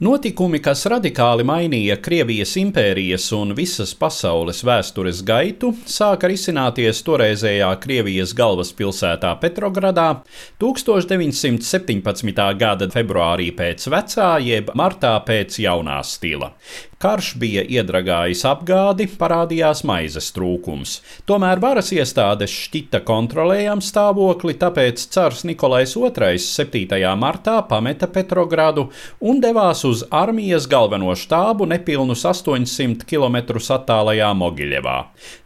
Notikumi, kas radikāli mainīja Krievijas impērijas un visas pasaules vēstures gaitu, sāka risināties toreizējā Krievijas galvaspilsētā Petrogradā 1917. gada februārī pēc vecā jeb martā pēc jaunā stila. Karš bija iedragājis apgādi, parādījās maizes trūkums. Tomēr varas iestādes šķita kontrolējam stāvokli, tāpēc cars Nikolais II 7. martā pameta Petrogradu un devās uz armijas galveno štābu nepilnus 800 km attālajā Mogiļevā.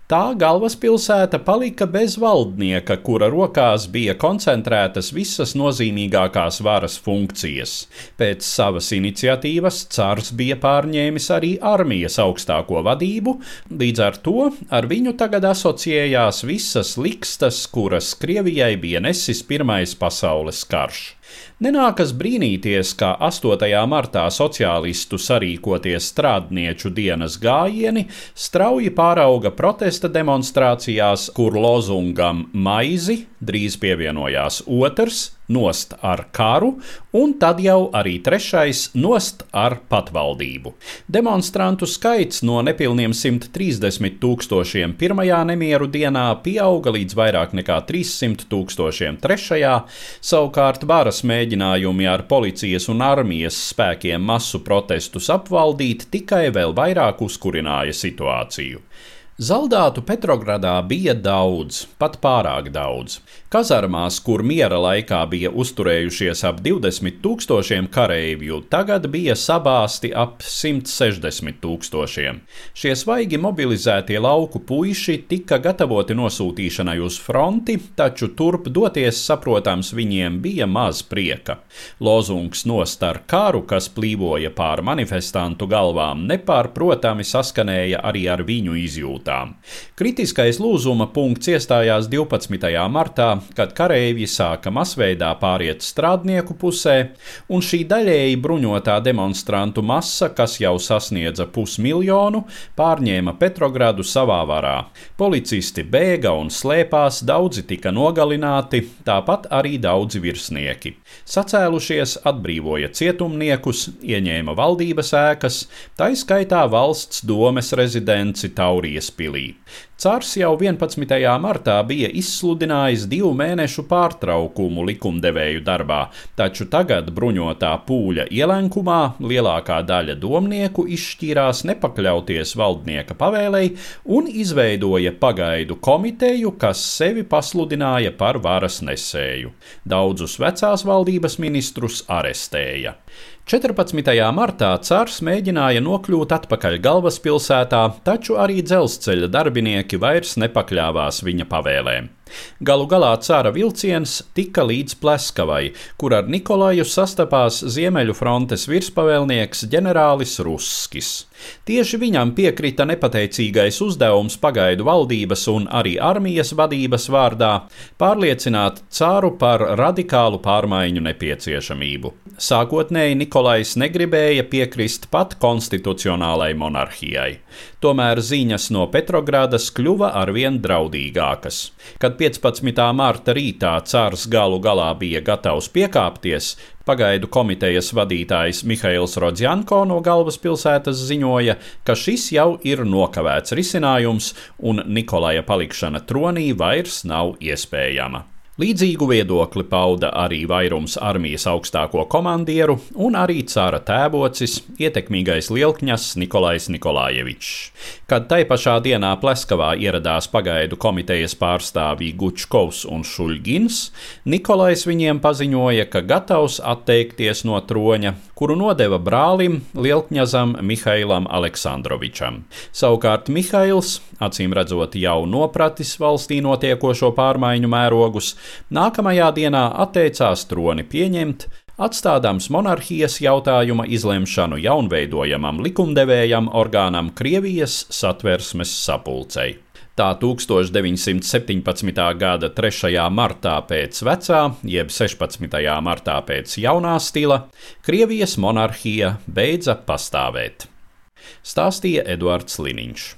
Tā galvaspilsēta palika bez valdnieka, kura rokās bija koncentrētas visas nozīmīgākās varas funkcijas. Pēc savas iniciatīvas cars bija pārņēmis arī armijas augstāko vadību, līdz ar to ar viņu tagad asociējās visas likstas, kuras Krievijai bija nesis Pirmais pasaules karš. Nenākas brīnīties, ka 8. martā sociālistu sarīkotie strādnieču dienas gājieni strauji pārauga protesta demonstrācijās, kur lozungam maizi drīz pievienojās otrs nost ar karu, un tad jau arī trešais nost ar patvaldību. Demonstrantu skaits no nepilniem 130 tūkstošiem pirmajā nemieru dienā pieauga līdz vairāk nekā 300 tūkstošiem trešajā, savukārt varas mēģinājumi ar policijas un armijas spēkiem masu protestus apvaldīt tikai vēl vairāk uzkurināja situāciju. Zaldātu Petrogradā bija daudz, pat pārāk daudz. Kazarmās, kur miera laikā bija uzturējušies ap 20 tūkstošiem kareivju, tagad bija sabāsti ap 160 tūkstošiem. Šie svaigi mobilizētie lauku puiši tika gatavoti nosūtīšanai uz fronti, taču turp doties, saprotams, viņiem bija maz prieka. Lozungs nost ar karu, kas plīvoja pār manifestantu galvām, nepārprotami saskanēja arī ar viņu izjūtu sajūtām. Kritiskais lūzuma punkts iestājās 12. martā, kad kareivji sāka masveidā pāriet strādnieku pusē, un šī daļēji bruņotā demonstrantu masa, kas jau sasniedza pusmiljonu, pārņēma Petrogradu savā varā. Policisti bēga un slēpās, daudzi tika nogalināti, tāpat arī daudzi virsnieki. Sacēlušies atbrīvoja cietumniekus, ieņēma valdības ēkas, tā izskaitā valsts domes rezidenci Taurijas Billy. Cārs jau 11. martā bija izsludinājis divu mēnešu pārtraukumu likumdevēju darbā, taču tagad bruņotā pūļa ielenkumā lielākā daļa domnieku izšķīrās nepakļauties valdnieka pavēlei un izveidoja pagaidu komiteju, kas sevi pasludināja par varas nesēju. Daudzus vecās valdības ministrus arestēja. 14. martā cārs mēģināja nokļūt atpakaļ galvaspilsētā, taču arī dzelzceļa darbinieki vairs nepakļāvās viņa pavēlēm. Galu galā cara vilciens tika līdz Pleskavai, kur ar Nikolaju sastapās Ziemeļu frontes virspavēlnieks ģenerālis Russkis. Tieši viņam piekrita nepateicīgais uzdevums pagaidu valdības un arī armijas vadības vārdā pārliecināt cāru par radikālu pārmaiņu nepieciešamību. Sākotnēji Nikolais negribēja piekrist pat konstitucionālai monarhijai. Tomēr ziņas no Petrogradas kļuva arvien draudīgākas. Kad 15. mārta rītā cārs galu galā bija gatavs piekāpties, pagaidu komitejas vadītājs Mihails Rodzjanko no galvaspilsētas ziņoja, ka šis jau ir nokavēts risinājums un Nikolaja palikšana tronī vairs nav iespējama. Līdzīgu viedokli pauda arī vairums armijas augstāko komandieru un arī cara tēvocis, ietekmīgais lielkņas Nikolais Nikolājevičs. Kad tai pašā dienā Pleskavā ieradās pagaidu komitejas pārstāvji Gučkovs un Šuļgins, Nikolais viņiem paziņoja, ka gatavs atteikties no troņa, kuru nodeva brālim Lielkņazam Mihailam Aleksandrovičam. Savukārt Mihails, acīm redzot, jau nopratis valstī notiekošo pārmaiņu mērogus, Nākamajā dienā atteicās troni pieņemt, atstādams monarhijas jautājuma izlemšanu jaunveidojamam likumdevējam orgānam Krievijas satversmes sapulcei. Tā 1917. gada 3. martā pēc vecā, jeb 16. martā pēc jaunā stila, Krievijas monarhija beidza pastāvēt. Stāstīja Eduards Liniņš.